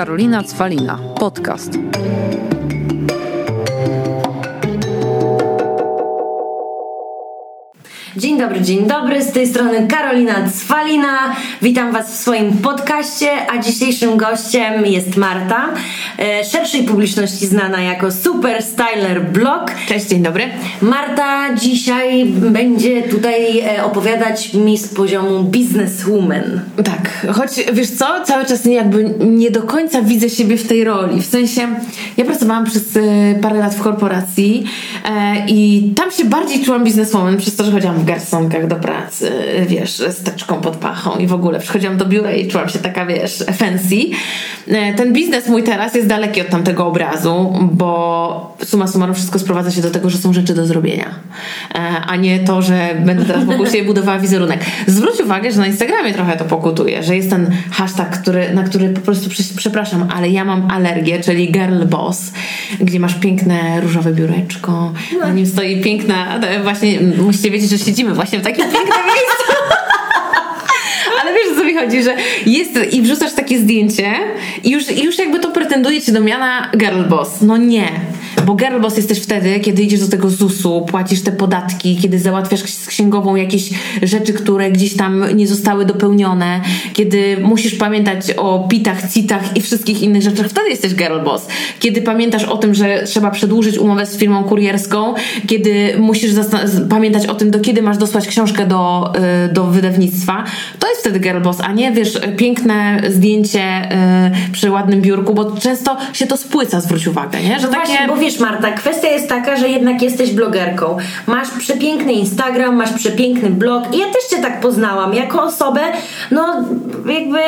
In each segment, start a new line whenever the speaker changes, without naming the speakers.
Karolina Cwalina. Podcast.
Dzień dobry, dzień dobry, z tej strony Karolina Cwalina. Witam Was w swoim podcaście, a dzisiejszym gościem jest Marta, e, szerszej publiczności znana jako Super Styler Blog.
Cześć, dzień dobry.
Marta dzisiaj będzie tutaj e, opowiadać mi z poziomu businesswoman.
Tak, choć wiesz co, cały czas jakby nie do końca widzę siebie w tej roli. W sensie, ja pracowałam przez e, parę lat w korporacji i tam się bardziej czułam bizneswoman przez to, że chodziłam w garsonkach do pracy, wiesz, z teczką pod pachą i w ogóle przychodziłam do biura i czułam się taka, wiesz, fancy. E, ten biznes mój teraz jest daleki od tamtego obrazu, bo suma summarum wszystko sprowadza się do tego, że są rzeczy do zrobienia, e, a nie to, że będę teraz wokół siebie budowała wizerunek. Zwróć uwagę, że na Instagramie trochę to pokutuje, że jest ten hashtag, który, na który po prostu, przepraszam, ale ja mam alergię, czyli girl boss, gdzie masz piękne różowe biureczko, na nim stoi piękna, właśnie musicie wiedzieć, że siedzimy właśnie w takim pięknym miejscu. Ale wiesz, o co mi chodzi, że jest i wrzucasz takie zdjęcie i już, już jakby to pretenduje ci do miana girl boss. No nie. Bo girl boss jesteś wtedy, kiedy idziesz do tego ZUS-u, płacisz te podatki, kiedy załatwiasz z księgową jakieś rzeczy, które gdzieś tam nie zostały dopełnione, kiedy musisz pamiętać o pitach, citach i wszystkich innych rzeczach, wtedy jesteś girl boss. Kiedy pamiętasz o tym, że trzeba przedłużyć umowę z firmą kurierską, kiedy musisz pamiętać o tym, do kiedy masz dosłać książkę do, y, do wydawnictwa, to jest wtedy girl boss, a nie wiesz, piękne zdjęcie y, przy ładnym biurku, bo często się to spłyca, zwróć uwagę, nie?
Że no takie... właśnie, wiesz Marta, kwestia jest taka, że jednak jesteś blogerką. Masz przepiękny Instagram, masz przepiękny blog i ja też Cię tak poznałam jako osobę, no jakby,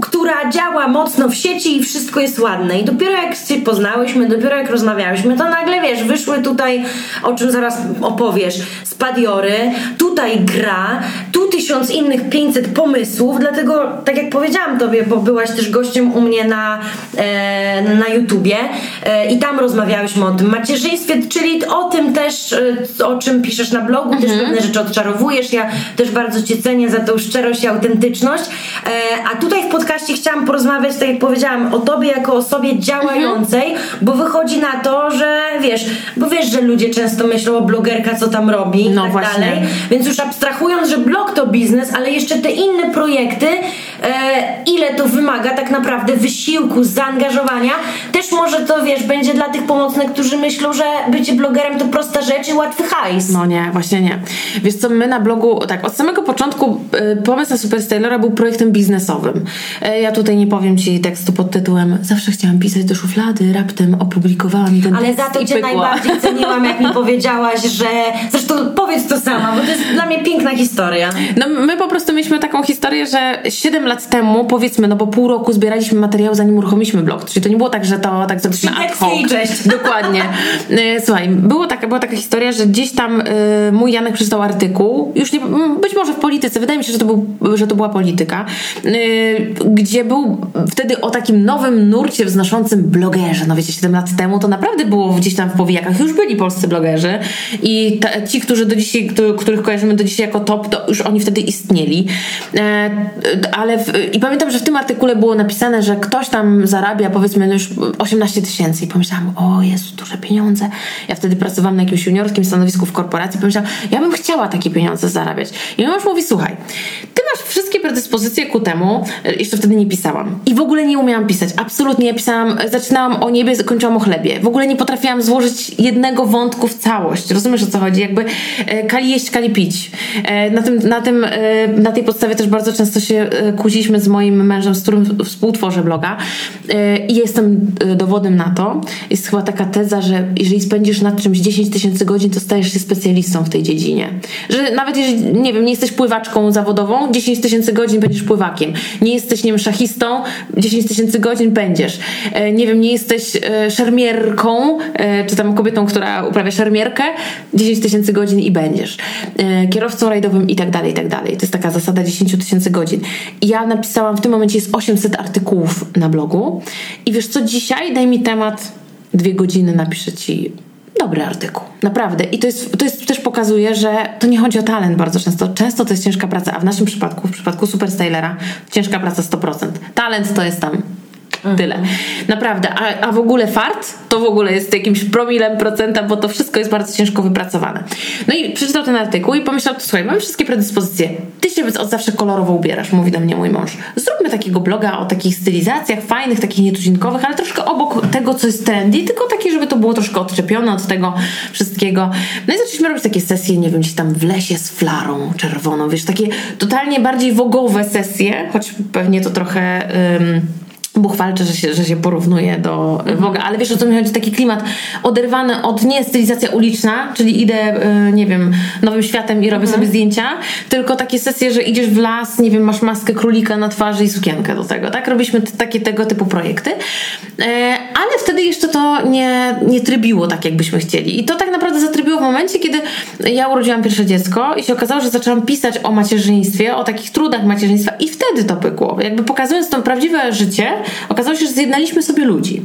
która działa mocno w sieci i wszystko jest ładne. I dopiero jak Cię poznałyśmy, dopiero jak rozmawiałyśmy, to nagle wiesz, wyszły tutaj, o czym zaraz opowiesz, spadiory, tutaj gra, tu tysiąc innych 500 pomysłów, dlatego tak jak powiedziałam Tobie, bo byłaś też gościem u mnie na, e, na YouTubie e, i tam rozmawiałyśmy o tym macierzyństwie, czyli o tym też, e, o czym piszesz na blogu, mhm. też pewne rzeczy odczarowujesz. Ja też bardzo Cię cenię za tą szczerość i autentyczność. E, a tutaj w podcaście chciałam porozmawiać, tak jak powiedziałam, o Tobie jako osobie działającej, mhm. bo wychodzi na to, że wiesz, bo wiesz, że ludzie często myślą o blogerka, co tam robi no i tak właśnie. dalej. Więc już abstrahując, że blog to biznes, ale jeszcze te inne projekty, e, ile to wymaga tak naprawdę wysiłku, zaangażowania, też może to wiesz, będzie dla tych którzy myślą, że bycie blogerem to prosta rzecz i łatwy hajs.
No nie, właśnie nie. Wiesz co, my na blogu, tak, od samego początku y, pomysł na Super Stylera był projektem biznesowym. Y, ja tutaj nie powiem Ci tekstu pod tytułem Zawsze chciałam pisać do szuflady, raptem opublikowałam ten
Ale za to Cię najbardziej ceniłam, jak mi powiedziałaś, że... Zresztą powiedz to sama, bo to jest dla mnie piękna historia.
No my po prostu mieliśmy taką historię, że 7 lat temu, powiedzmy, no bo pół roku zbieraliśmy materiał, zanim uruchomiliśmy blog. Czyli to nie było tak, że to tak zrobiliśmy ad hoc.
i cześć.
Dokładnie. E, słuchaj, było taka, była taka historia, że gdzieś tam y, mój Janek przeczytał artykuł, już nie, być może w polityce, wydaje mi się, że to, był, że to była polityka, y, gdzie był wtedy o takim nowym nurcie wznoszącym blogerze. No wiecie, 7 lat temu to naprawdę było gdzieś tam w powijakach, już byli polscy blogerzy i ta, ci, którzy do dzisiaj, których kojarzymy do dzisiaj jako top, to już oni wtedy istnieli. E, ale w, i pamiętam, że w tym artykule było napisane, że ktoś tam zarabia powiedzmy już 18 tysięcy i pomyślałam, o Jezu, duże pieniądze. Ja wtedy pracowałam na jakimś juniorskim stanowisku w korporacji pomyślałam, ja bym chciała takie pieniądze zarabiać. I mąż mówi, słuchaj, ty masz wszystkie predyspozycje ku temu, e, jeszcze wtedy nie pisałam. I w ogóle nie umiałam pisać. Absolutnie. Ja pisałam, zaczynałam o niebie, kończyłam o chlebie. W ogóle nie potrafiłam złożyć jednego wątku w całość. Rozumiesz o co chodzi? Jakby e, kali jeść, kali pić. E, na, tym, na, tym, na tej podstawie też bardzo często się kłóciliśmy z moim mężem, z którym współtworzę bloga. I jestem dowodem na to. Jest chyba taka teza, że jeżeli spędzisz nad czymś 10 tysięcy godzin, to stajesz się specjalistą w tej dziedzinie. Że nawet jeżeli, nie wiem, nie jesteś pływaczką zawodową, 10 tysięcy godzin będziesz pływakiem. Nie jesteś, nie wiem, szachistą, 10 tysięcy godzin będziesz. E, nie wiem, nie jesteś e, szermierką, e, czy tam kobietą, która uprawia szermierkę, 10 tysięcy godzin i będziesz. Kierowcą rajdowym i tak dalej, i tak dalej. To jest taka zasada 10 tysięcy godzin. Ja napisałam, w tym momencie jest 800 artykułów na blogu i wiesz co, dzisiaj daj mi temat, dwie godziny napiszę ci dobry artykuł. Naprawdę. I to jest, to jest też pokazuje, że to nie chodzi o talent bardzo często. Często to jest ciężka praca, a w naszym przypadku, w przypadku Super Stylera, ciężka praca 100%. Talent to jest tam Tyle. Naprawdę. A, a w ogóle fart to w ogóle jest jakimś promilem procenta, bo to wszystko jest bardzo ciężko wypracowane. No i przeczytał ten artykuł i pomyślał, słuchaj, mamy wszystkie predyspozycje. Ty się od zawsze kolorowo ubierasz, mówi do mnie mój mąż. Zróbmy takiego bloga o takich stylizacjach fajnych, takich nietuzinkowych, ale troszkę obok tego, co jest trendy, tylko takie, żeby to było troszkę odczepione od tego wszystkiego. No i zaczęliśmy robić takie sesje, nie wiem, gdzieś tam w lesie z flarą czerwoną, wiesz, takie totalnie bardziej wogowe sesje, choć pewnie to trochę... buchwalcze, że się, że się porównuje do Woga, ale wiesz o co mi chodzi, taki klimat oderwany od nie stylizacja uliczna, czyli idę, y, nie wiem, nowym światem i robię mhm. sobie zdjęcia, tylko takie sesje, że idziesz w las, nie wiem, masz maskę królika na twarzy i sukienkę do tego, tak? Robiliśmy takie tego typu projekty, e, ale wtedy jeszcze to nie, nie trybiło tak, jakbyśmy chcieli i to tak naprawdę zatrybiło w momencie, kiedy ja urodziłam pierwsze dziecko i się okazało, że zaczęłam pisać o macierzyństwie, o takich trudach macierzyństwa i wtedy to pykło, jakby pokazując to prawdziwe życie, okazało się, że zjednaliśmy sobie ludzi.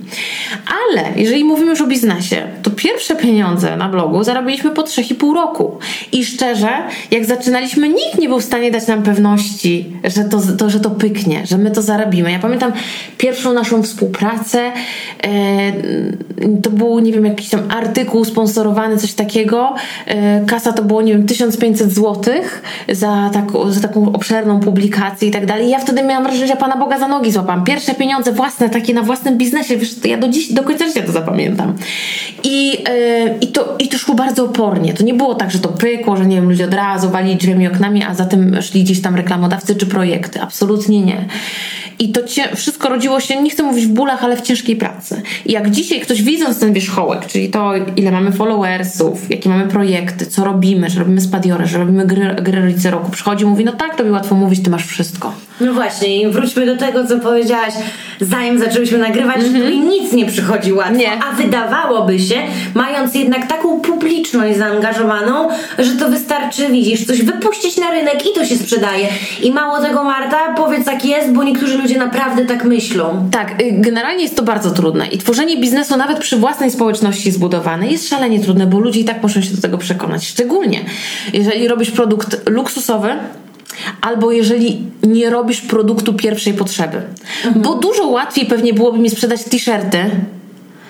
Ale jeżeli mówimy już o biznesie, to pierwsze pieniądze na blogu zarobiliśmy po 3,5 roku. I szczerze, jak zaczynaliśmy, nikt nie był w stanie dać nam pewności, że to, to, że to pyknie, że my to zarobimy. Ja pamiętam pierwszą naszą współpracę, to był, nie wiem, jakiś tam artykuł sponsorowany, coś takiego. E, kasa to było, nie wiem, 1500 zł za, tak, za taką obszerną publikację i tak dalej. Ja wtedy miałam wrażenie, że Pana Boga za nogi złapam. Pierwsze pieniądze własne, takie na własnym biznesie, wiesz, ja do dziś, do końca życia to zapamiętam. I, yy, i, to, I to szło bardzo opornie. To nie było tak, że to pykło, że nie wiem, ludzie od razu walili drzwiami oknami, a za tym szli gdzieś tam reklamodawcy czy projekty. Absolutnie nie. I to cie, wszystko rodziło się, nie chcę mówić w bólach, ale w ciężkiej pracy. I jak dzisiaj ktoś widząc ten wierzchołek, czyli to, ile mamy followersów, jakie mamy projekty, co robimy, że robimy spadiorę, że robimy gry, gry rodzice roku, przychodzi i mówi, no tak, tobie łatwo mówić, ty masz wszystko.
No właśnie, i wróćmy do tego, co powiedziałaś, zanim zaczęłyśmy nagrywać, mm -hmm. że nic nie przychodzi łatwo. Nie. A wydawałoby się, mając jednak taką publiczność zaangażowaną, że to wystarczy, widzisz, coś wypuścić na rynek i to się sprzedaje. I mało tego, Marta, powiedz tak jest, bo niektórzy ludzie naprawdę tak myślą.
Tak, y, generalnie jest to bardzo trudne i tworzenie biznesu nawet przy własnej społeczności zbudowanej jest szalenie trudne, bo ludzie i tak muszą się do tego przekonać. Szczególnie jeżeli robisz produkt luksusowy, albo jeżeli nie robisz produktu pierwszej potrzeby. Mhm. Bo dużo łatwiej pewnie byłoby mi sprzedać t-shirty,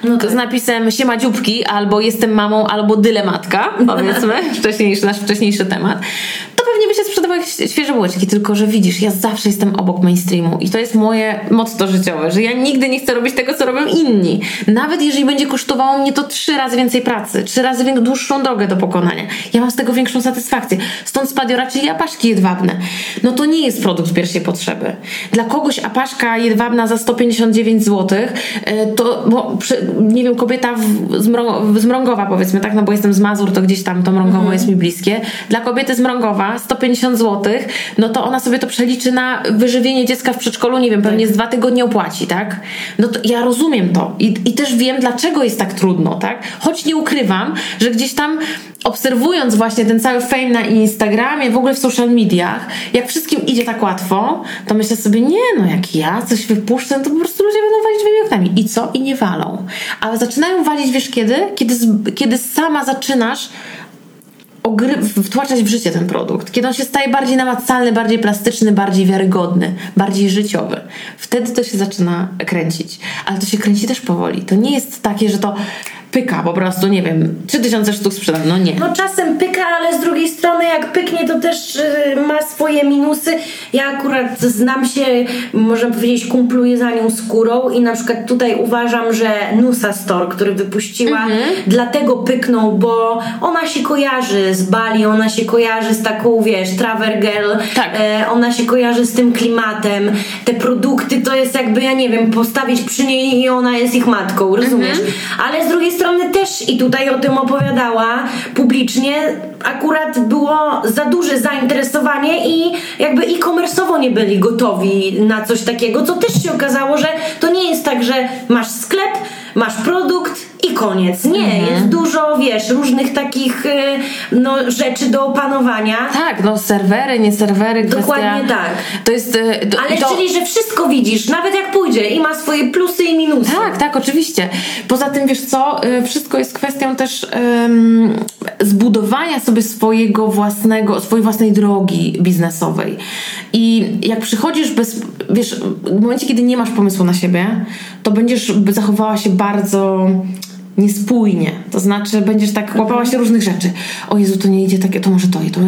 no tak. z napisem siema dzióbki, albo jestem mamą, albo dylematka, powiedzmy, wcześniejszy, nasz wcześniejszy temat, pewnie by się sprzedawały świeże bułeczki, tylko że widzisz, ja zawsze jestem obok mainstreamu i to jest moje motto życiowe, że ja nigdy nie chcę robić tego, co robią inni. Nawet jeżeli będzie kosztowało mnie to trzy razy więcej pracy, trzy razy dłuższą drogę do pokonania, ja mam z tego większą satysfakcję. Stąd spadiora, czyli apaszki jedwabne. No to nie jest produkt pierwszej potrzeby. Dla kogoś apaszka jedwabna za 159 zł, e, to, bo nie wiem, kobieta w, z, Mrągowa powiedzmy, tak, no bo jestem z Mazur, to gdzieś tam to Mrągowo mhm. jest mi bliskie. Dla kobiety z Mrągowa 150 zł, no to ona sobie to przeliczy na wyżywienie dziecka w przedszkolu, nie wiem, pewnie tak. z dwa tygodnie opłaci, tak? No to ja rozumiem to i, i też wiem, dlaczego jest tak trudno, tak? Choć nie ukrywam, że gdzieś tam obserwując właśnie ten cały fame na Instagramie, w ogóle w social mediach, jak wszystkim idzie tak łatwo, to myślę sobie, nie no, jak ja coś wypuszczę, to po prostu ludzie będą walić drzwiami oknami. I co? I nie walą. Ale zaczynają walić, wiesz kiedy? Kiedy, kiedy sama zaczynasz ogry- wtłaczać w życie ten produkt, kiedy on się staje bardziej namacalny, bardziej plastyczny, bardziej wiarygodny, bardziej życiowy. Wtedy to się zaczyna kręcić. Ale to się kręci też powoli. To nie jest takie, że to pyka po prostu, nie wiem, 3000 sztuk sprzedam, no nie.
No czasem pyka, ale z drugiej strony jak pyknie, to też y, ma swoje minusy. Ja akurat znam się, można powiedzieć, kumpluję za nią skórą i na przykład tutaj uważam, że Nusa Store, który wypuściła, mhm. dlatego pyknął, bo ona się kojarzy z Bali, ona się kojarzy z taką, wiesz, Traver Girl, tak. e, ona się kojarzy z tym klimatem. Te produkty to jest jakby, ja nie wiem, postawić przy niej i ona jest ich matką, rozumiesz? Mhm. Ale z drugiej strony też i tutaj o tym opowiadała publicznie, akurat było za duże zainteresowanie i jakby e-commerce'owo nie byli gotowi na coś takiego, co też się okazało, że to nie jest tak, że masz sklep, masz produkt i koniec. Nie, mhm. jest dużo, wiesz, różnych takich y, no, rzeczy do opanowania.
Tak, no serwery, nie serwery,
kwestia... Dokładnie tak.
To jest... Y,
to, Ale to... czyli, że wszystko widzisz, nawet jak pójdzie i ma swoje plusy i minusy.
Tak, tak, oczywiście. Poza tym, wiesz co, y, wszystko jest kwestią też um, zbudowania sobie swojego własnego, swojej własnej drogi biznesowej. I jak przychodzisz bez, wiesz, w momencie, kiedy nie masz pomysłu na siebie, to będziesz zachowała się bardzo niespójnie. To znaczy, będziesz tak łapała się różnych rzeczy. O Jezu, to nie idzie takie, to może to i to.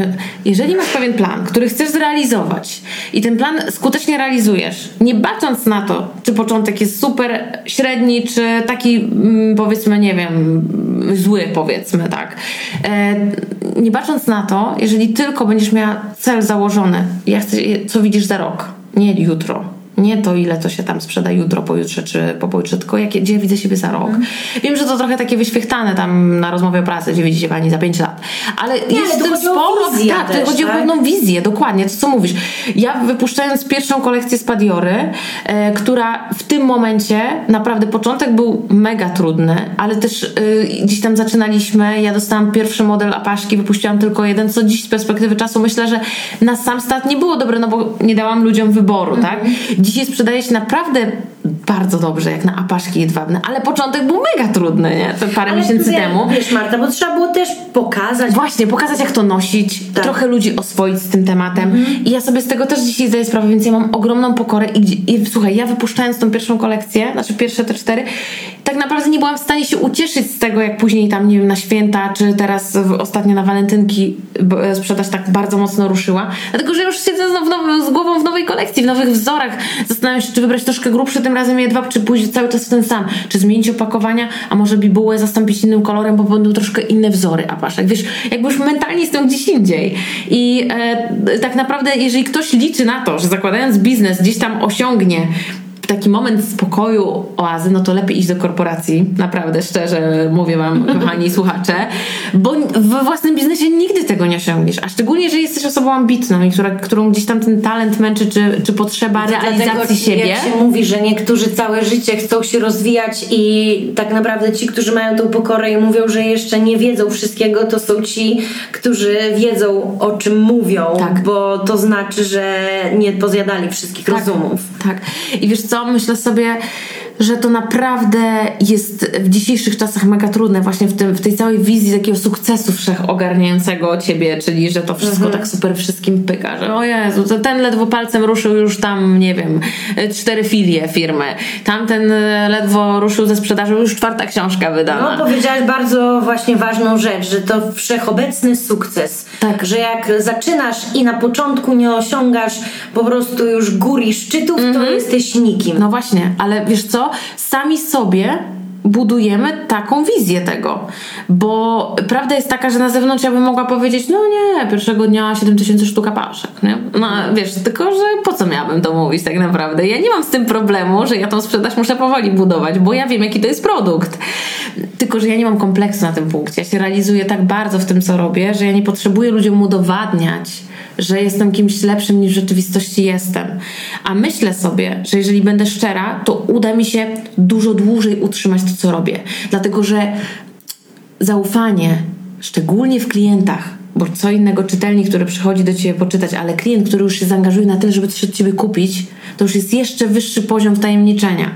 Jeżeli masz pewien plan, który chcesz zrealizować i ten plan skutecznie realizujesz, nie bacząc na to, czy początek jest super, średni, czy taki mm, powiedzmy, nie wiem, zły powiedzmy, tak. E, nie bacząc na to, jeżeli tylko będziesz miała cel założony, ja chcę, co widzisz za rok, nie jutro, nie to, ile to się tam sprzeda jutro, pojutrze czy po pojutrze, tylko jakie, gdzie widzę siebie za rok. Mm. Wiem, że to trochę takie wyświechtane tam na rozmowie o pracy, gdzie widzicie pani za 5 lat. Ale nie, jest
ale
w tym sporo. Tak,
też,
chodzi
tak?
o pewną wizję, dokładnie, to co mówisz. Ja wypuszczając pierwszą kolekcję Spadiory, e, która w tym momencie naprawdę początek był mega trudny, ale też e, gdzieś tam zaczynaliśmy. Ja dostałam pierwszy model apaszki, wypuściłam tylko jeden, co dziś z perspektywy czasu myślę, że na sam start nie było dobre, no bo nie dałam ludziom wyboru, mm. tak? Dzisiaj sprzedaje się naprawdę bardzo dobrze, jak na apaszki jedwabne, ale początek był mega trudny, nie? To parę
Ale
miesięcy
wie,
temu.
Wiesz, Marta, bo trzeba było też pokazać.
Właśnie, pokazać jak to nosić,
Tak.
trochę ludzi oswoić z tym tematem. I ja sobie z tego też dzisiaj zdaję sprawę, więc ja mam ogromną pokorę i, i słuchaj, ja wypuszczając tą pierwszą kolekcję, znaczy pierwsze te cztery, tak naprawdę nie byłam w stanie się ucieszyć z tego, jak później tam, nie wiem, na święta, czy teraz ostatnio na walentynki e, sprzedaż tak bardzo mocno ruszyła. Dlatego, że już siedzę znowu nowym, z głową w nowej kolekcji, w nowych wzorach. Zastanawiam się, czy wybrać troszkę grubszy tym razem jedwab, czy pójść cały czas w ten sam. Czy zmienić opakowania, a może bibułę zastąpić innym kolorem, bo będą troszkę inne wzory apaszek. Wiesz, jakby już mentalnie jestem gdzieś indziej. I e, tak naprawdę, jeżeli ktoś liczy na to, że zakładając biznes gdzieś tam osiągnie taki moment spokoju, oazy, no to lepiej iść do korporacji. Naprawdę, szczerze mówię wam, kochani słuchacze, bo we własnym biznesie nigdy tego nie osiągniesz. A szczególnie, jeżeli jesteś osobą ambitną i która, którą gdzieś tam ten talent męczy, czy, czy potrzeba realizacji
Dlatego,
siebie.
Jak się mówi, że niektórzy całe życie chcą się rozwijać i tak naprawdę ci, którzy mają tą pokorę i mówią, że jeszcze nie wiedzą wszystkiego, to są ci, którzy wiedzą o czym mówią,
Tak.
bo to znaczy, że nie pozjadali wszystkich rozumów.
Tak. I wiesz co, myślę sobie, że to naprawdę jest w dzisiejszych czasach mega trudne właśnie w, tym, w tej całej wizji takiego sukcesu wszechogarniającego ciebie, czyli że to wszystko
Mhm.
tak super wszystkim pyka, że o Jezu, to ten ledwo palcem ruszył już tam, nie wiem, cztery filie firmy, tamten ledwo ruszył ze sprzedażą, już czwarta książka wydana.
No, powiedziałaś bardzo właśnie ważną rzecz, że to wszechobecny sukces.
Tak.
Że jak zaczynasz i na początku nie osiągasz po prostu już gór i szczytów, to jesteś nikim.
No właśnie, ale wiesz co? Sami sobie budujemy taką wizję tego. Bo prawda jest taka, że na zewnątrz ja bym mogła powiedzieć, no nie, pierwszego dnia 7000 sztuka paszek, nie? No wiesz, tylko, że po co miałabym to mówić tak naprawdę? Ja nie mam z tym problemu, że ja tą sprzedaż muszę powoli budować, bo ja wiem, jaki to jest produkt. Tylko, że ja nie mam kompleksu na tym punkcie. Ja się realizuję tak bardzo w tym, co robię, że ja nie potrzebuję ludziom udowadniać, że jestem kimś lepszym niż w rzeczywistości jestem. A myślę sobie, że jeżeli będę szczera, to uda mi się dużo dłużej utrzymać to, co robię. Dlatego, że zaufanie, szczególnie w klientach, bo co innego czytelnik, który przychodzi do ciebie poczytać, ale klient, który już się zaangażuje na tyle, żeby coś od ciebie kupić, to już jest jeszcze wyższy poziom wtajemniczenia.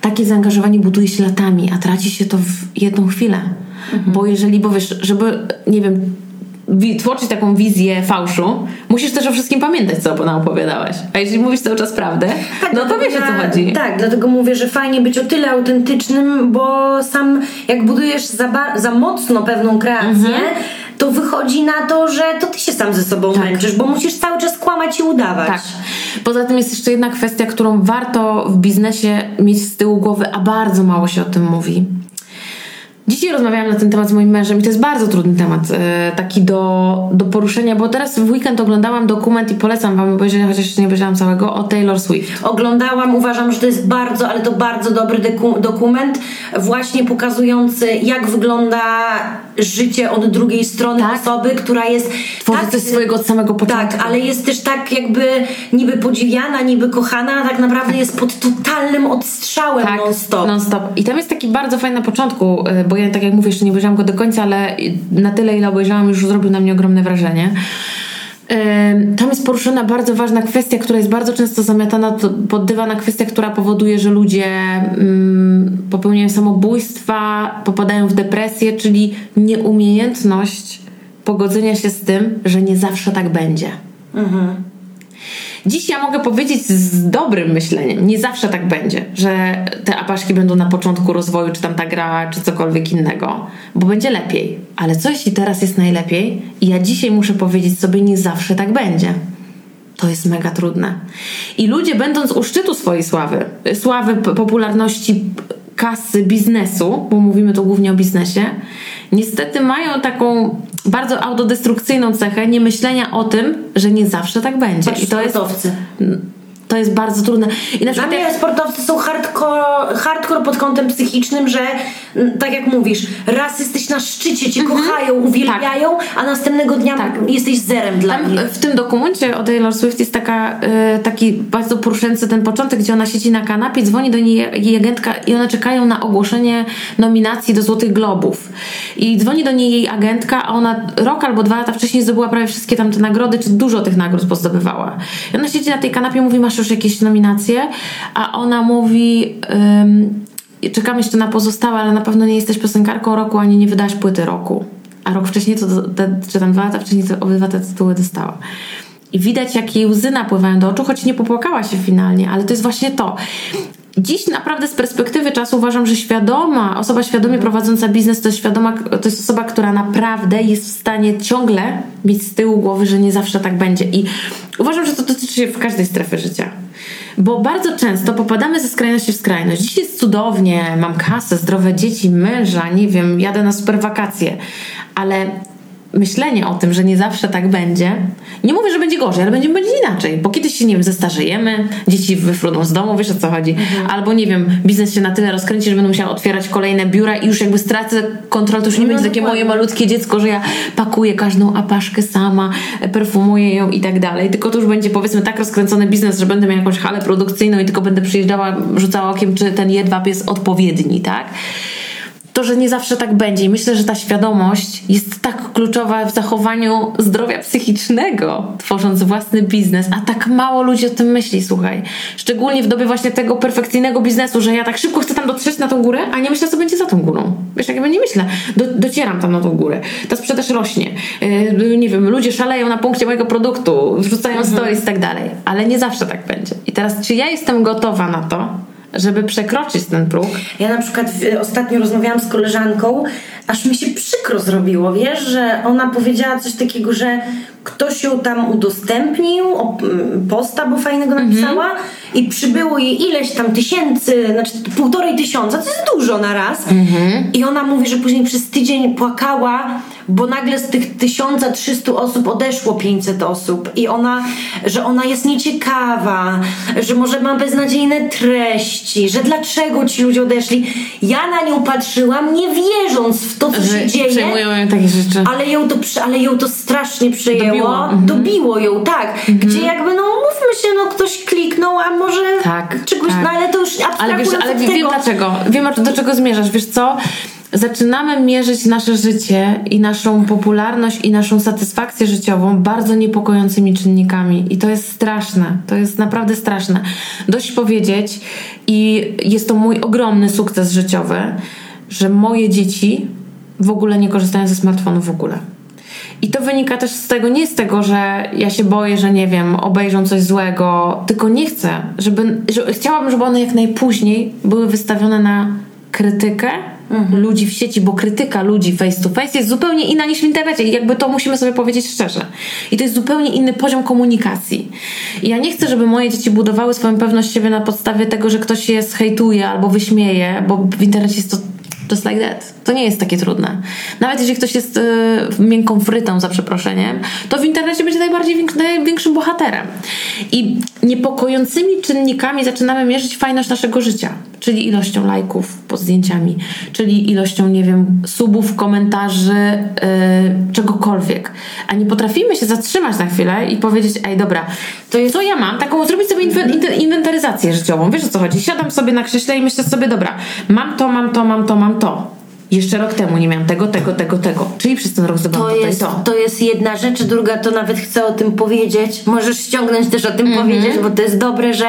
Takie zaangażowanie buduje się latami, a traci się to w jedną chwilę. Bo jeżeli, bo wiesz, żeby, nie wiem, wi- tworzyć taką wizję fałszu, musisz też o wszystkim pamiętać, co ona opowiadałaś. A jeżeli mówisz cały czas prawdę, no to wiesz o co chodzi.
Tak, dlatego mówię, że fajnie być o tyle autentycznym, bo sam jak budujesz za, za mocno pewną kreację,
Mhm.
to wychodzi na to, że to ty się sam ze sobą męczysz, bo musisz cały czas kłamać i udawać.
Tak. Poza tym jest jeszcze jedna kwestia, którą warto w biznesie mieć z tyłu głowy, a bardzo mało się o tym mówi. Dzisiaj rozmawiałam na ten temat z moim mężem i to jest bardzo trudny temat, e, taki do, do poruszenia, bo teraz w weekend oglądałam dokument i polecam wam obejrzenie, chociaż jeszcze nie obejrzałam całego, o Taylor Swift.
Oglądałam, uważam, że to jest bardzo, ale to bardzo dobry dokument, właśnie pokazujący, jak wygląda życie od drugiej strony
Tak.
osoby, która jest.
Tworzy coś swojego od samego początku.
Tak, ale jest też tak jakby niby podziwiana, niby kochana, a tak naprawdę jest pod totalnym odstrzałem
Tak,
non-stop.
non-stop. I tam jest taki bardzo fajny na początku, y, ja tak jak mówię, jeszcze nie obejrzałam go do końca, ale na tyle ile obejrzałam już zrobił na mnie ogromne wrażenie. Tam jest poruszona bardzo ważna kwestia, która jest bardzo często zamiatana pod dywan, kwestia, która powoduje, że ludzie mm, popełniają samobójstwa, popadają w depresję, czyli nieumiejętność pogodzenia się z tym, że nie zawsze tak będzie. Dziś ja mogę powiedzieć z dobrym myśleniem, nie zawsze tak będzie, że te apaszki będą na początku rozwoju, czy tam ta gra, czy cokolwiek innego, bo będzie lepiej. Ale co jeśli teraz jest najlepiej i ja dzisiaj muszę powiedzieć sobie, nie zawsze tak będzie. To jest mega trudne. I ludzie, będąc u szczytu swojej sławy, sławy, popularności, kasy, biznesu, bo mówimy tu głównie o biznesie, niestety mają taką bardzo autodestrukcyjną cechę nie myślenia o tym, że nie zawsze tak będzie.
Patrz,
I to jest. To jest bardzo trudne. I na
Dla
przykład
mnie
jak-
sportowcy są hardcore, hardcore pod kątem psychicznym, że mm, tak jak mówisz, raz jesteś na szczycie, cię kochają, uwielbiają, a następnego dnia
Tak.
jesteś zerem dla
Tam
nich.
w tym dokumencie o Taylor Swift jest taka, y, taki bardzo poruszający ten początek, gdzie ona siedzi na kanapie, dzwoni do niej jej agentka i one czekają na ogłoszenie nominacji do Złotych Globów. I dzwoni do niej jej agentka, a ona rok albo dwa lata wcześniej zdobyła prawie wszystkie tam te nagrody, czy dużo tych nagród pozdobywała. I ona siedzi na tej kanapie i mówi, masz już jakieś nominacje? A ona mówi... Ym, Czekam jeszcze na pozostałe, ale na pewno nie jesteś piosenkarką roku, ani nie wydasz płyty roku. A rok wcześniej, to, te, czy tam dwa lata wcześniej, to obydwa te tytuły dostała. I widać, jak jej łzy napływają do oczu, choć nie popłakała się finalnie, ale to jest właśnie to. Dziś naprawdę z perspektywy czasu uważam, że świadoma, osoba świadomie prowadząca biznes to jest świadoma, to jest osoba, która naprawdę jest w stanie ciągle mieć z tyłu głowy, że nie zawsze tak będzie. I uważam, że to dotyczy się w każdej strefy życia. Bo bardzo często popadamy ze skrajności w skrajność. Dziś jest cudownie, mam kasę, zdrowe dzieci, męża, nie wiem, jadę na super wakacje, ale myślenie o tym, że nie zawsze tak będzie, nie mówię, że będzie gorzej, ale będzie, będzie inaczej, bo kiedyś się, nie wiem, zestarzejemy, dzieci wyfruną z domu, wiesz o co chodzi, albo nie wiem, biznes się na tyle rozkręci, że będę musiała otwierać kolejne biura i już jakby stracę kontrolę, to już nie
No,
będzie takie moje malutkie dziecko, że ja pakuję każdą apaszkę sama, perfumuję ją i tak dalej, tylko to już będzie powiedzmy tak rozkręcony biznes, że będę miała jakąś halę produkcyjną i tylko będę przyjeżdżała, rzucała okiem, czy ten jedwab jest odpowiedni, tak? To, że nie zawsze tak będzie. I myślę, że ta świadomość jest tak kluczowa w zachowaniu zdrowia psychicznego, tworząc własny biznes, a tak mało ludzi o tym myśli, słuchaj. Szczególnie w dobie właśnie tego perfekcyjnego biznesu, że ja tak szybko chcę tam dotrzeć na tą górę, a nie myślę, co będzie za tą górą. Wiesz, jakby nie myślę. Do, docieram tam na tą górę. Ta sprzedaż rośnie. Yy, nie wiem, ludzie szaleją na punkcie mojego produktu, wrzucają stories i tak dalej. Ale nie zawsze tak będzie. I teraz, czy ja jestem gotowa na to, żeby przekroczyć ten próg?
Ja na przykład ostatnio rozmawiałam z koleżanką, aż mi się przykro zrobiło, wiesz, że ona powiedziała coś takiego, że ktoś ją tam udostępnił, posta, bo fajnego napisała i przybyło jej ileś tam tysięcy, znaczy półtorej tysiąca, to jest dużo na raz. I ona mówi, że później przez tydzień płakała, bo nagle z tych 1300 osób odeszło 500 osób i ona, że ona jest nieciekawa, że może ma beznadziejne treści, że dlaczego ci ludzie odeszli. Ja na nią patrzyłam, nie wierząc w to, co
Że
się dzieje.
przejmują ją takie rzeczy.
Ale ją, to, ale ją to strasznie przejęło.
Dobiło, mhm.
Dobiło ją, tak. Gdzie jakby, no mówmy się, no ktoś kliknął, a może
Tak,
czegoś,
tak.
no ale to już
Ale wiesz, ale wiem dlaczego. Wiem do czego zmierzasz. Wiesz co? Zaczynamy mierzyć nasze życie i naszą popularność i naszą satysfakcję życiową bardzo niepokojącymi czynnikami. I to jest straszne. To jest naprawdę straszne. Dość powiedzieć, i jest to mój ogromny sukces życiowy, że moje dzieci w ogóle nie korzystają ze smartfonu w ogóle. I to wynika też z tego, nie z tego, że ja się boję, że nie wiem, obejrzą coś złego, tylko nie chcę, żeby, że, chciałabym, żeby one jak najpóźniej były wystawione na krytykę ludzi w sieci, bo krytyka ludzi face to face jest zupełnie inna niż w internecie i jakby to musimy sobie powiedzieć szczerze. I to jest zupełnie inny poziom komunikacji. I ja nie chcę, żeby moje dzieci budowały swoją pewność siebie na podstawie tego, że ktoś je zhejtuje albo wyśmieje, bo w internecie jest to Just like that. To nie jest takie trudne. Nawet jeżeli ktoś jest y, miękką frytą, za przeproszeniem, to w internecie będzie najbardziej większy, największym bohaterem. I niepokojącymi czynnikami zaczynamy mierzyć fajność naszego życia, czyli ilością lajków pod zdjęciami, czyli ilością, nie wiem, subów, komentarzy, y, czegokolwiek. A nie potrafimy się zatrzymać na chwilę i powiedzieć, ej, dobra, to jest, co ja mam? Taką zrobić sobie inwe- inwe- inwentaryzację życiową. Wiesz o co chodzi? Siadam sobie na krześle i myślę sobie, dobra, mam to, mam to, mam to, mam to. Jeszcze rok temu nie miałam tego, tego, tego, tego. Czyli przez ten rok zdobyłam
To
to, to,
jest,
i to.
to jest jedna rzecz, druga to nawet chcę o tym powiedzieć. Możesz ściągnąć też o tym
Mhm.
powiedzieć, bo to jest dobre, że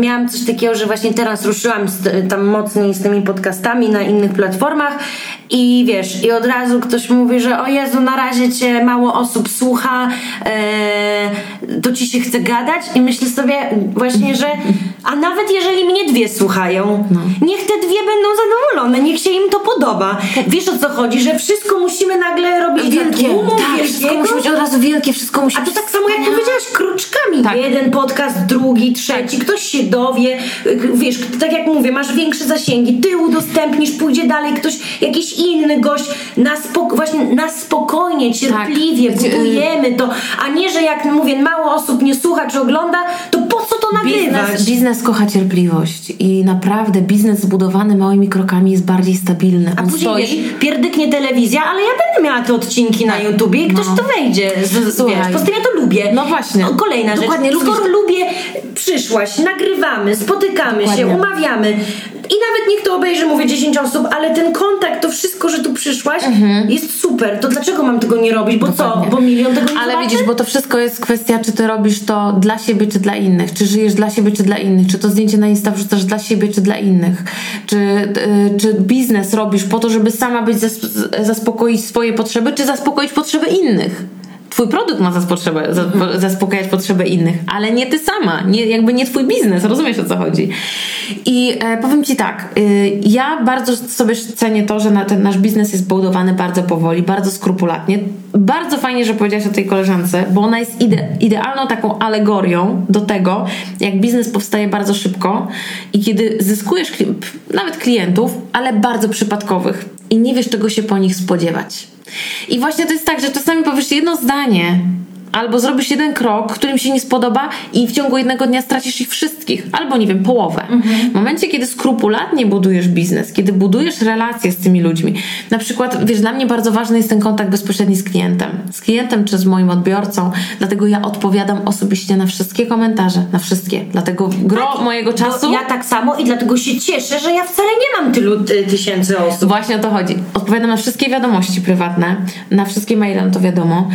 miałam coś takiego, że właśnie teraz ruszyłam z, tam mocniej z tymi podcastami na innych platformach i wiesz, i od razu ktoś mówi, że o Jezu, na razie cię mało osób słucha, e, to ci się chce gadać i myślę sobie właśnie, że a nawet jeżeli mnie dwie słuchają, no. niech te dwie będą zadowolone, niech się im to podoba. Wiesz o co chodzi, że wszystko musimy nagle robić wielkie.
tak, wszystko musi być od razu wielkie, wszystko musi
A to tak samo jak powiedziałaś, kruczkami. Tak. Jeden podcast, drugi, trzeci, ktoś się dowie, wiesz, tak jak mówię, masz większe zasięgi, ty udostępnisz, pójdzie dalej ktoś, jakiś inny gość, na spok- właśnie na spokojnie, cierpliwie tak. budujemy to, a nie, że jak mówię, mało osób nie słucha czy ogląda, to po co to nagrywać?
Biznes, biznes kocha cierpliwość i naprawdę biznes zbudowany małymi krokami jest bardziej stabilny.
A On później stoi... wiesz, pierdyknie telewizja, ale ja będę miała te odcinki na tak. YouTubie i ktoś no. to wejdzie. Z, Słuchaj. Wiesz, poza tym ja to lubię.
No właśnie.
Kolejna Dokładnie, rzecz. Skoro lubię, przyszłaś, nagrywamy, spotykamy Dokładnie. się, umawiamy i nawet niech to obejrzy, mówię 10 osób, ale ten kontakt, to wszystko, że tu przyszłaś, mhm. jest super. To dlaczego mam tego nie robić? Bo Dokładnie. co? Bo milion tego nie
Ale
zobaczy?
widzisz, bo to wszystko jest kwestia, czy ty robisz to dla siebie, czy dla innych. Czy żyjesz dla siebie, czy dla innych. Czy to zdjęcie na Insta wrzucasz dla siebie, czy dla innych. Czy, yy, czy biznes robisz po to, żeby sama być zaspokoić swoje potrzeby, czy zaspokoić potrzeby innych. Twój produkt ma potrzebę, zaspokajać potrzeby innych, ale nie ty sama, nie, jakby nie twój biznes, rozumiesz o co chodzi. I e, powiem ci tak, y, ja bardzo sobie cenię to, że na, ten nasz biznes jest budowany bardzo powoli, bardzo skrupulatnie. Bardzo fajnie, że powiedziałaś o tej koleżance, bo ona jest ide, idealną taką alegorią do tego, jak biznes powstaje bardzo szybko i kiedy zyskujesz nawet klientów, ale bardzo przypadkowych i nie wiesz, czego się po nich spodziewać. I właśnie to jest tak, że czasami powiesz jedno zdanie, albo zrobisz jeden krok, którym się nie spodoba i w ciągu jednego dnia stracisz ich wszystkich, albo nie wiem, połowę. Mhm. W momencie, kiedy skrupulatnie budujesz biznes, kiedy budujesz relacje z tymi ludźmi, na przykład, wiesz, dla mnie bardzo ważny jest ten kontakt bezpośredni z klientem. Z klientem czy z moim odbiorcą, dlatego ja odpowiadam osobiście na wszystkie komentarze, na wszystkie. Dlatego gro tak, mojego czasu...
Ja tak samo i dlatego się cieszę, że ja wcale nie mam tylu ty, tysięcy osób.
Właśnie o to chodzi. Odpowiadam na wszystkie wiadomości prywatne, na wszystkie maile, no to wiadomo,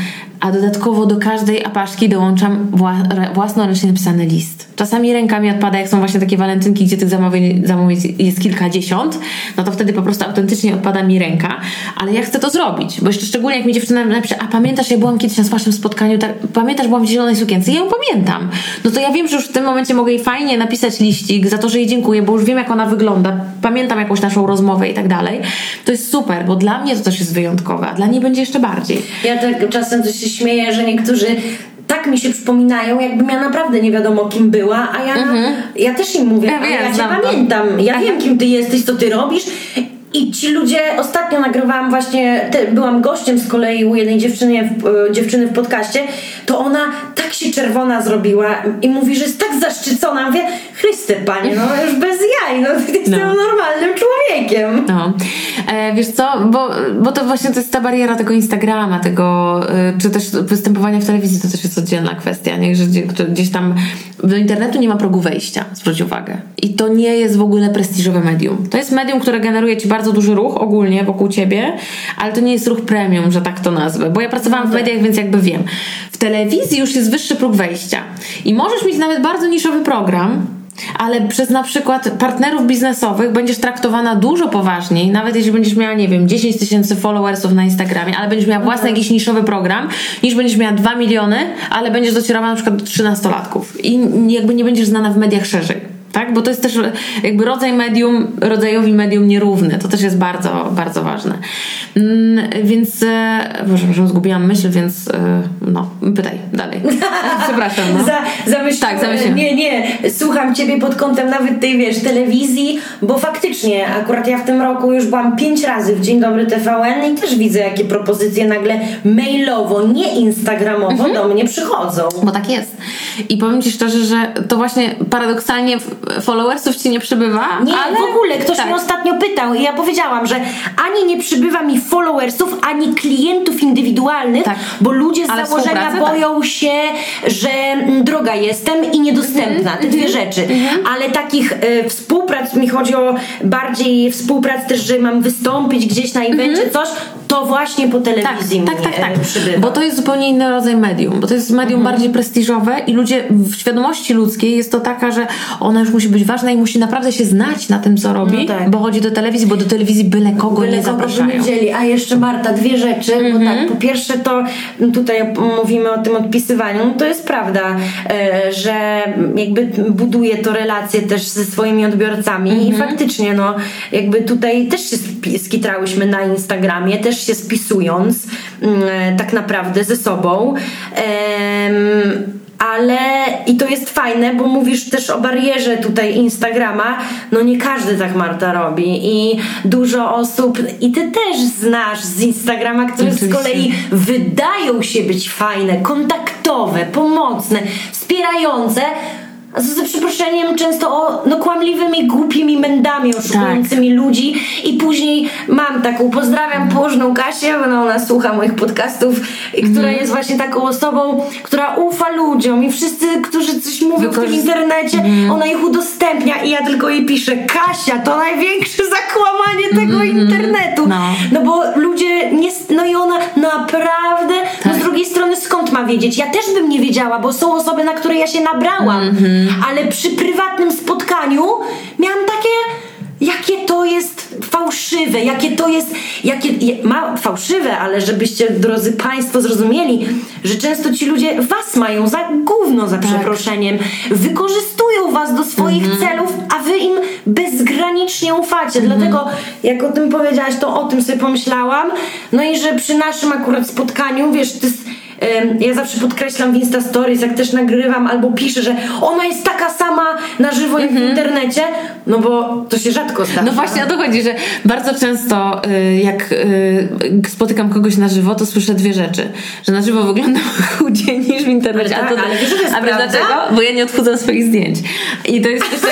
a dodatkowo do każdej apaszki dołączam własnoręcznie napisany list. Czasami rękami odpada, jak są właśnie takie walentynki, gdzie tych zamówień, zamówień jest kilkadziesiąt, no to wtedy po prostu autentycznie odpada mi ręka, ale ja chcę to zrobić, bo jeszcze szczególnie jak mi dziewczyna napisze, a pamiętasz, ja byłam kiedyś na waszym spotkaniu, tak, pamiętasz, byłam w zielonej sukience? Ja ją pamiętam. No to ja wiem, że już w tym momencie mogę jej fajnie napisać liścik za to, że jej dziękuję, bo już wiem, jak ona wygląda, pamiętam jakąś naszą rozmowę i tak dalej. To jest super, bo dla mnie to też jest wyjątkowe, a dla niej będzie jeszcze bardziej.
Ja tak czasem coś się śmieję, że niektórzy tak mi się przypominają, jakbym ja naprawdę nie wiadomo kim była, a ja, mhm. ja też im mówię, ja, ja cię pamiętam, ja wiem kim ty jesteś, co ty robisz i ci ludzie, ostatnio nagrywałam właśnie, te, byłam gościem z kolei u jednej dziewczyny, w, dziewczyny w podcaście, to ona tak się czerwona zrobiła i mówi, że jest tak zaszczycona. Mówię, Chryste Panie, no już bez jaj, no jestem no. normalnym człowiekiem.
No. E, wiesz co, bo, bo to właśnie to jest ta bariera tego Instagrama, tego, y, czy też występowania w telewizji, to też jest oddzielna kwestia, nie? że gdzieś tam do internetu nie ma progu wejścia, zwróć uwagę. I to nie jest w ogóle prestiżowe medium. To jest medium, które generuje ci bardzo duży ruch ogólnie wokół ciebie, ale to nie jest ruch premium, że tak to nazwę, bo ja pracowałam w tak. mediach, więc jakby wiem. W telewizji już jest wyższy próg wejścia i możesz mieć nawet bardzo niszowy program, ale przez na przykład partnerów biznesowych będziesz traktowana dużo poważniej, nawet jeśli będziesz miała, nie wiem, 10 tysięcy followersów na Instagramie, ale będziesz miała własny jakiś niszowy program, niż będziesz miała 2 miliony, ale będziesz docierała na przykład do 13-latków i jakby nie będziesz znana w mediach szerzej tak? Bo to jest też jakby rodzaj medium, rodzajowi medium nierówny. To też jest bardzo, bardzo ważne. Mm, więc, e, boże, może zgubiłam myśl, więc e, no, pytaj dalej. Przepraszam. No.
Za, zamyśliłam. Tak, zamyśliłam. Nie, nie. Słucham Ciebie pod kątem nawet tej, wiesz, telewizji, bo faktycznie akurat ja w tym roku już byłam pięć razy w Dzień Dobry TVN i też widzę, jakie propozycje nagle mailowo, nie instagramowo mhm. do mnie przychodzą.
Bo tak jest. I powiem Ci szczerze, że to właśnie paradoksalnie followersów ci nie przybywa.
Nie,
ale...
w ogóle. Ktoś tak. mnie ostatnio pytał i ja powiedziałam, że ani nie przybywa mi followersów, ani klientów indywidualnych, tak. bo ludzie z ale założenia tak. boją tak. się, że mm, droga jestem i niedostępna. Te dwie mhm. rzeczy. -hmm. Ale takich y, współprac, mi chodzi o bardziej współprac też, że mam wystąpić gdzieś na evencie, -hmm. coś, to właśnie po telewizji
tak,
mi
tak, tak,
e,
tak.
przybywa.
Bo to jest zupełnie inny rodzaj medium, bo to jest medium
Mhm.
bardziej prestiżowe i ludzie w świadomości ludzkiej jest to taka, że ona już musi być ważna i musi naprawdę się znać na tym, co robi,
No tak.
bo chodzi do telewizji, bo do telewizji byle kogo
Byle
nie
kogo by
zapraszają.
nie. A jeszcze Marta, dwie rzeczy, bo
Mhm.
tak, po pierwsze to tutaj mówimy o tym odpisywaniu, no to jest prawda, e, że jakby buduje to relacje też ze swoimi odbiorcami
Mhm.
i faktycznie no jakby tutaj też się skitrałyśmy na Instagramie, też się spisując mm, e, tak naprawdę ze sobą. Ale i to jest fajne, bo mówisz też o barierze tutaj Instagrama. No nie każdy tak Marta robi i dużo osób, i ty też znasz z Instagrama, które z
Oczywiście.
kolei wydają się być fajne, kontaktowe, pomocne, wspierające. A z za przeproszeniem często o, no, kłamliwymi, głupimi mędami oszukującymi
Tak.
ludzi i później mam taką, pozdrawiam położną Kasię, bo ona słucha moich podcastów, i która
Mhm.
jest właśnie taką osobą, która ufa ludziom i wszyscy, którzy coś mówią w tym internecie,
Mhm.
ona ich udostępnia i ja tylko jej piszę, Kasia, to największe zakłamanie tego internetu.
No.
No bo ludzie, nie, no i ona naprawdę, no
Tak.
z drugiej strony skąd ma wiedzieć? Ja też bym nie wiedziała, bo są osoby, na które ja się nabrałam,
Mhm.
ale przy prywatnym spotkaniu miałam takie, jakie to jest fałszywe, jakie to jest, jakie, ma fałszywe, ale żebyście, drodzy Państwo, zrozumieli, że często ci ludzie was mają za gówno, za przeproszeniem, wykorzystują was do swoich celów, a wy im bezgranicznie ufacie, dlatego jak o tym powiedziałaś, to o tym sobie pomyślałam, no i że przy naszym akurat spotkaniu, wiesz, ty Em, Ja zawsze podkreślam w Insta Stories, jak też nagrywam albo piszę, że ona jest taka sama na żywo jak w internecie, no bo to się rzadko zdarza.
No właśnie o to chodzi, że bardzo często y, jak y, spotykam kogoś na żywo, to słyszę dwie rzeczy. Że na żywo wyglądam chudziej niż w internecie.
Ale
a, to,
tak, ale wiesz, to jest
a
prawda?
dlaczego? Bo ja nie odchudzam swoich zdjęć. I to jest jeszcze,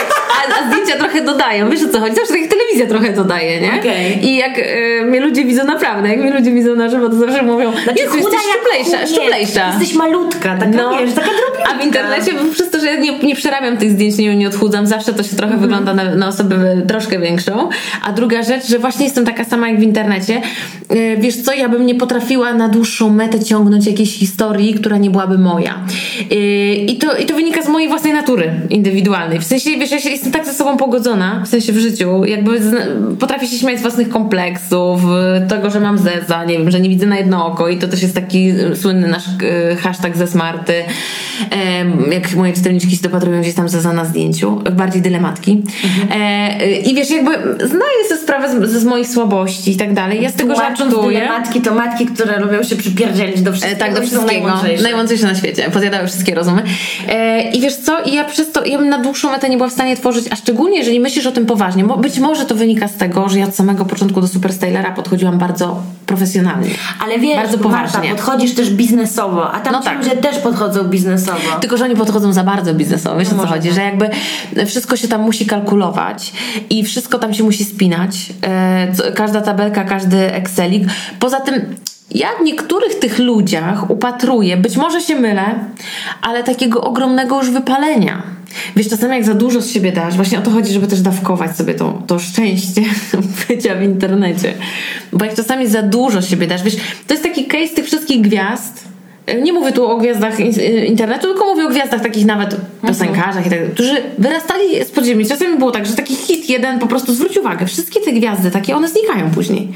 a, a zdjęcia trochę dodają. Wiesz o co chodzi? Zawsze tak telewizja trochę dodaje, nie?
Okej.
I jak y, mnie ludzie widzą naprawdę, jak mnie ludzie widzą na żywo, to zawsze mówią,
Znaczy,
Jezu, jesteś szczuplejsza, szczuplejsza.
Jesteś malutka, taka wiesz, taka drobiutka.
A w internecie przez to, że ja nie, nie przerabiam tych zdjęć, nie, nie odchudzam, zawsze to się trochę
Mhm.
wygląda na, na osobę troszkę większą. A druga rzecz, że właśnie jestem taka sama jak w internecie. Yy, Wiesz co, ja bym nie potrafiła na dłuższą metę ciągnąć jakiejś historii, która nie byłaby moja. Yy, I to, I to wynika z mojej własnej natury indywidualnej. W sensie, wiesz, ja się jestem tak ze sobą pogodzona, w sensie w życiu, jakby potrafię się śmiać z własnych kompleksów, yy, tego, że mam zeza, nie wiem, że nie widzę na jedno oko i to też jest taki słynny nasz yy, hashtag ze smarty. Jak moje czytelniczki się dopatrują gdzieś tam zeza na zdjęciu, bardziej dylematki. E, yy, I wiesz, jakby zdaję sobie sprawę z, z moich słabości i tak dalej. Ja z tego żartuję.
tyle matki, to matki, które lubią się przypierdzielić do
E,
wszystkiego.
tak, do wszystkiego.
najmądrzejsze.
Najmądrzejsze na świecie. Podjadały wszystkie rozumy. E, I wiesz co? I ja przez to, ja bym na dłuższą metę nie była w stanie tworzyć, a szczególnie jeżeli myślisz o tym poważnie. Mo, być może to wynika z tego, że ja od samego początku do Superstylera podchodziłam bardzo profesjonalnie.
Ale wiesz,
bardzo
Marta,
poważnie.
podchodzisz też biznesowo, a tam
No tak.
ludzie też podchodzą biznesowo.
Tylko, że oni podchodzą za bardzo biznesowo, wiesz o co chodzi,
tak.
że jakby wszystko się tam musi kalkulować i wszystko tam się musi spinać, e, każda tabelka, każdy Excelik. Poza tym ja w niektórych tych ludziach upatruję, być może się mylę, ale takiego ogromnego już wypalenia. Wiesz, czasami jak za dużo z siebie dasz, właśnie o to chodzi, żeby też dawkować sobie to, to szczęście bycia w internecie. Bo jak czasami za dużo z siebie dasz, wiesz, to jest taki case tych wszystkich gwiazd, nie mówię tu o gwiazdach in- internetu, tylko mówię o gwiazdach takich nawet piosenkarzach i tak, którzy wyrastali z podziemi. Czasami było tak, że taki hit jeden po prostu zwróć uwagę. Wszystkie te gwiazdy takie, one znikają później.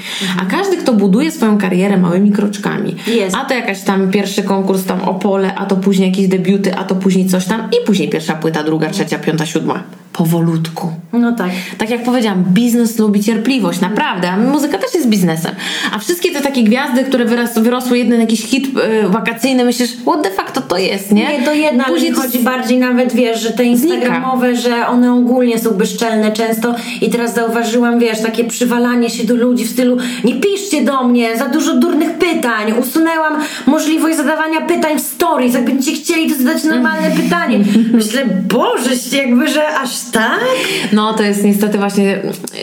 A każdy, kto buduje swoją karierę małymi kroczkami.
Jest.
A to jakaś tam pierwszy konkurs tam Opole, a to później jakieś debiuty, a to później coś tam i później pierwsza płyta, druga, trzecia, piąta, siódma. Powolutku.
No tak.
Tak jak powiedziałam, biznes lubi cierpliwość, naprawdę. A muzyka też jest biznesem. A wszystkie te takie gwiazdy, które wyras, wyrosły jeden jakiś hit y, wakacyjny, myślisz, what the fuck to to jest, nie?
Nie, to jedno, ale
Później to
chodzi bardziej nawet, wiesz, że te instagramowe, że one ogólnie są bezczelne często i teraz zauważyłam, wiesz, takie przywalanie się do ludzi w stylu nie piszcie do mnie, za dużo durnych pytań, usunęłam możliwość zadawania pytań w stories, jak będziecie chcieli, to zadać normalne pytanie. Myślę, Boże, jakby, że aż tak?
No, to jest niestety właśnie.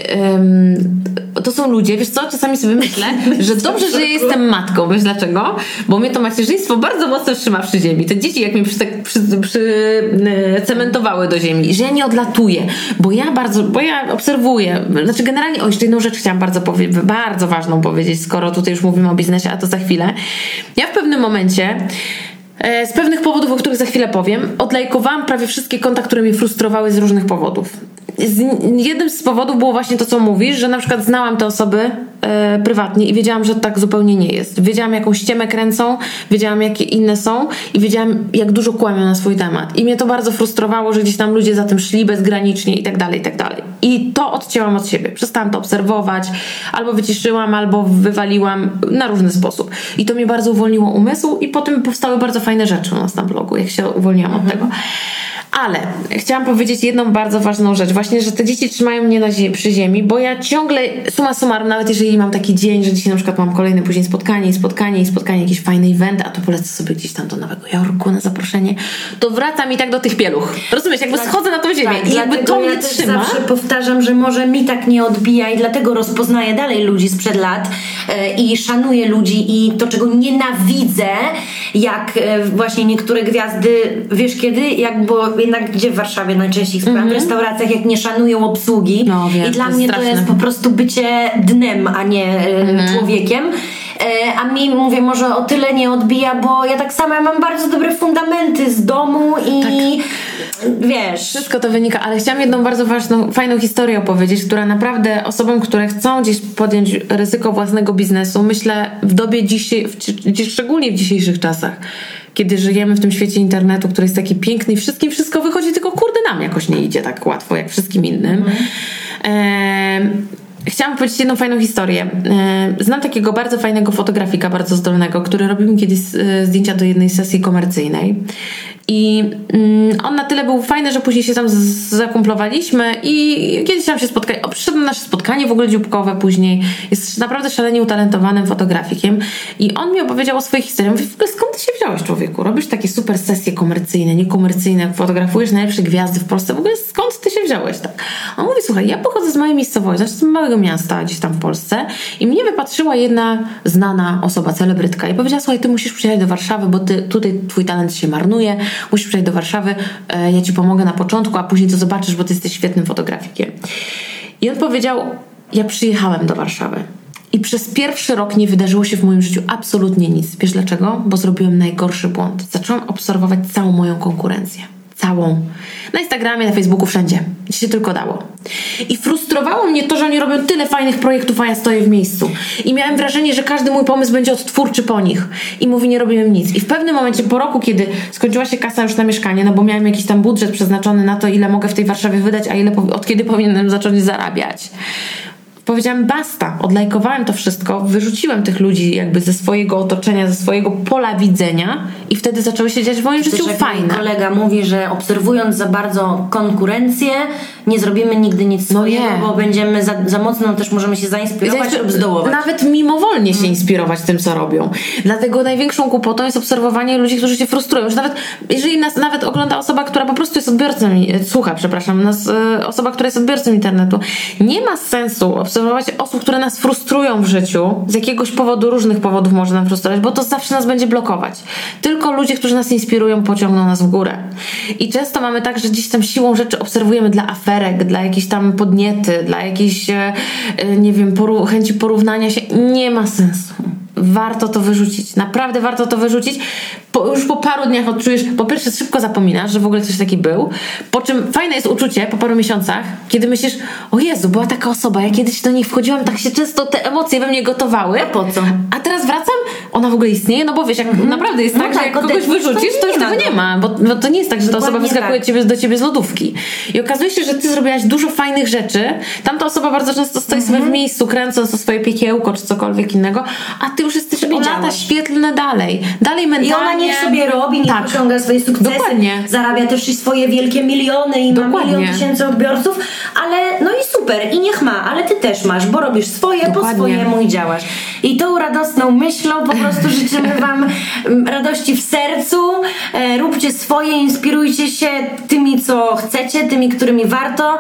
em, to są ludzie, wiesz co, czasami sobie myślę, że dobrze, że ja jestem matką, wiesz dlaczego? Bo mnie to macierzyństwo bardzo mocno trzyma przy ziemi. Te dzieci jak mnie przy, przy, przy, e, do ziemi, że ja nie odlatuję, bo ja bardzo, bo ja obserwuję, znaczy generalnie, o jeszcze jedną rzecz chciałam bardzo powiedzieć, bardzo ważną powiedzieć, skoro tutaj już mówimy o biznesie, a to za chwilę. Ja w pewnym momencie z pewnych powodów, o których za chwilę powiem, odlajkowałam prawie wszystkie konta, które mnie frustrowały z różnych powodów z, jednym z powodów było właśnie to, co mówisz, że na przykład znałam te osoby e, prywatnie i wiedziałam, że tak zupełnie nie jest. Wiedziałam, jaką ściemę kręcą, wiedziałam, jakie inne są i wiedziałam, jak dużo kłamią na swój temat. I mnie to bardzo frustrowało, że gdzieś tam ludzie za tym szli bezgranicznie i tak dalej, i tak dalej. I to odcięłam od siebie. Przestałam to obserwować, albo wyciszyłam, albo wywaliłam na różny sposób. I to mnie bardzo uwolniło umysł i potem powstały bardzo fajne rzeczy u nas na blogu, jak się uwolniłam mhm. od tego. Ale chciałam powiedzieć jedną bardzo ważną rzecz. Właśnie, że te dzieci trzymają mnie na zie- przy ziemi, bo ja ciągle, suma summarum, nawet jeżeli mam taki dzień, że dzisiaj na przykład mam kolejne później spotkanie i spotkanie i spotkanie, jakiś fajny event, a to polecę sobie gdzieś tam do Nowego Jorku na zaproszenie, to wracam i tak do tych pieluch. Rozumiesz? Jakby tak, schodzę na tą ziemię tak, i jakby to mnie
ja
trzyma.
zawsze powtarzam, że może mi tak nie odbija i dlatego rozpoznaję dalej ludzi sprzed lat e, i szanuję ludzi i to, czego nienawidzę, jak e, właśnie niektóre gwiazdy, wiesz kiedy? Jak, bo jednak gdzie w Warszawie najczęściej mm-hmm. w mhm. restauracjach, jak nie szanują obsługi. No, wiem, I dla mnie straszne. to jest po prostu bycie dnem, a nie mm-hmm. człowiekiem. E, a mi, mówię, może o tyle nie odbija, bo ja tak samo mam bardzo dobre fundamenty z domu i tak. wiesz.
Wszystko to wynika, ale chciałam jedną bardzo ważną, fajną historię opowiedzieć, która naprawdę osobom, które chcą gdzieś podjąć ryzyko własnego biznesu, myślę w dobie dzisiaj, w, szczególnie w dzisiejszych czasach, kiedy żyjemy w tym świecie internetu, który jest taki piękny i wszystkim wszystko wychodzi, tylko kurde nam jakoś nie idzie tak łatwo jak wszystkim innym. Mm. Chciałam powiedzieć jedną fajną historię. Znam takiego bardzo fajnego fotografika, bardzo zdolnego, który robił mi kiedyś zdjęcia do jednej sesji komercyjnej. I mm, on na tyle był fajny, że później się tam zakumplowaliśmy i kiedyś tam się spotkali. O, przyszedł na nasze spotkanie w ogóle dzióbkowe później. Jest naprawdę szalenie utalentowanym fotografikiem i on mi opowiedział o swojej historii. Mówię, w ogóle skąd ty się wziąłeś człowieku? Robisz takie super sesje komercyjne, niekomercyjne, fotografujesz najlepsze gwiazdy w Polsce. W ogóle skąd ty się wziąłeś tak? On mówi, słuchaj, ja pochodzę z małej miejscowości, znaczy z małego miasta gdzieś tam w Polsce i mnie wypatrzyła jedna znana osoba, celebrytka i powiedziała, słuchaj, ty musisz przyjechać do Warszawy, bo ty, tutaj twój talent się marnuje, musisz przyjechać do Warszawy, e, ja ci pomogę na początku, a później to zobaczysz, bo ty jesteś świetnym fotografikiem. I on powiedział, ja przyjechałem do Warszawy. I przez pierwszy rok nie wydarzyło się w moim życiu absolutnie nic. Wiesz dlaczego? Bo zrobiłem najgorszy błąd. Zacząłem obserwować całą moją konkurencję. Całą. Na Instagramie, na Facebooku, wszędzie. Gdzie się tylko dało. I frustrowało mnie to, że oni robią tyle fajnych projektów, a ja stoję w miejscu. I miałem wrażenie, że każdy mój pomysł będzie odtwórczy po nich. I mówi, nie robiłem nic. I w pewnym momencie, po roku, kiedy skończyła się kasa już na mieszkanie, no bo miałem jakiś tam budżet przeznaczony na to, ile mogę w tej Warszawie wydać, a ile od kiedy powinienem zacząć zarabiać powiedziałam basta, odlajkowałem to wszystko, wyrzuciłem tych ludzi jakby ze swojego otoczenia, ze swojego pola widzenia i wtedy zaczęły się dziać w moim życiu fajne.
kolega mówi, że obserwując za bardzo konkurencję, nie zrobimy nigdy nic no swojego, nie. bo będziemy za, za mocno też możemy się zainspirować lub zdołować.
Nawet mimowolnie się inspirować tym, co robią. Dlatego największą kłopotą jest obserwowanie ludzi, którzy się frustrują. Że nawet, jeżeli nas nawet ogląda osoba, która po prostu jest odbiorcą, słucha, przepraszam, nas, e, osoba, która jest odbiorcą internetu, nie ma sensu obserwować osób, które nas frustrują w życiu, z jakiegoś powodu, różnych powodów może nam frustrować, bo to zawsze nas będzie blokować. Tylko ludzie, którzy nas inspirują, pociągną nas w górę. I często mamy tak, że gdzieś tam siłą rzeczy obserwujemy dla aferek, dla jakiejś tam podniety, dla jakiejś, e, e, nie wiem, poru chęci porównania się. Nie ma sensu warto to wyrzucić. Naprawdę warto to wyrzucić. Po, już po paru dniach odczujesz, po pierwsze szybko zapominasz, że w ogóle coś taki był, po czym fajne jest uczucie po paru miesiącach, kiedy myślisz, o Jezu, była taka osoba, ja kiedyś do niej wchodziłam, tak się często te emocje we mnie gotowały.
A po co?
A teraz wracam, ona w ogóle istnieje, no bo wiesz, jak mm -hmm. naprawdę jest no tak, tak, że jak kogoś wyrzucisz, to już tego nie ma, bo, bo, to nie jest tak, że ta osoba wyskakuje tak. ciebie, do ciebie z lodówki. I okazuje się, że ty zrobiłaś dużo fajnych rzeczy, tamta osoba bardzo często stoi mm -hmm. sobie w mhm. miejscu, kręcąc to swoje piekiełko czy cokolwiek innego, a ty już jesteś o lata świetlne dalej. Dalej mentalnie. I
ona niech sobie robi, niech tak. osiąga swoje sukcesy. Dokładnie. Zarabia też swoje wielkie miliony i Dokładnie. ma milion tysięcy odbiorców, ale no i super, i niech ma, ale ty też masz, bo robisz swoje Dokładnie. po swojemu i działasz. I tą radosną myślą po prostu życzymy wam mm, radości w sercu, e, róbcie swoje, inspirujcie się tymi, co chcecie, tymi, którymi warto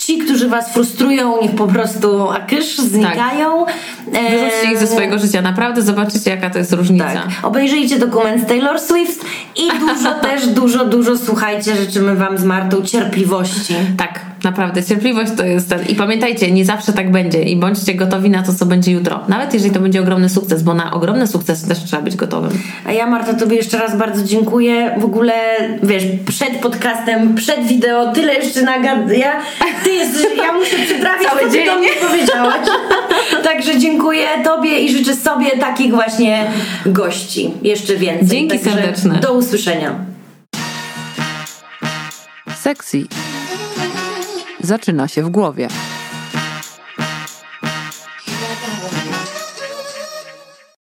ci, którzy was frustrują, niech po prostu akysz znikają.
Tak. Wyrzućcie ich ze swojego życia. Naprawdę zobaczycie, jaka to jest różnica. Tak.
Obejrzyjcie dokument Taylor Swift i dużo też, dużo, dużo słuchajcie. Życzymy wam z Martą cierpliwości.
Tak, naprawdę. Cierpliwość to jest ten. I pamiętajcie, nie zawsze tak będzie. I bądźcie gotowi na to, co będzie jutro. Nawet jeżeli to będzie ogromny sukces, bo na ogromny sukces też trzeba być gotowym.
A ja, Marta, tobie jeszcze raz bardzo dziękuję. W ogóle, wiesz, przed podcastem, przed wideo, tyle jeszcze nagad... Ja, ty jesteś, ja muszę przytrafić, co ty do mnie powiedziałaś. Także dziękuję tobie i życzę sobie takich właśnie gości. Jeszcze więcej.
Dzięki Także serdeczne.
Do usłyszenia.
Sexy zaczyna się w głowie.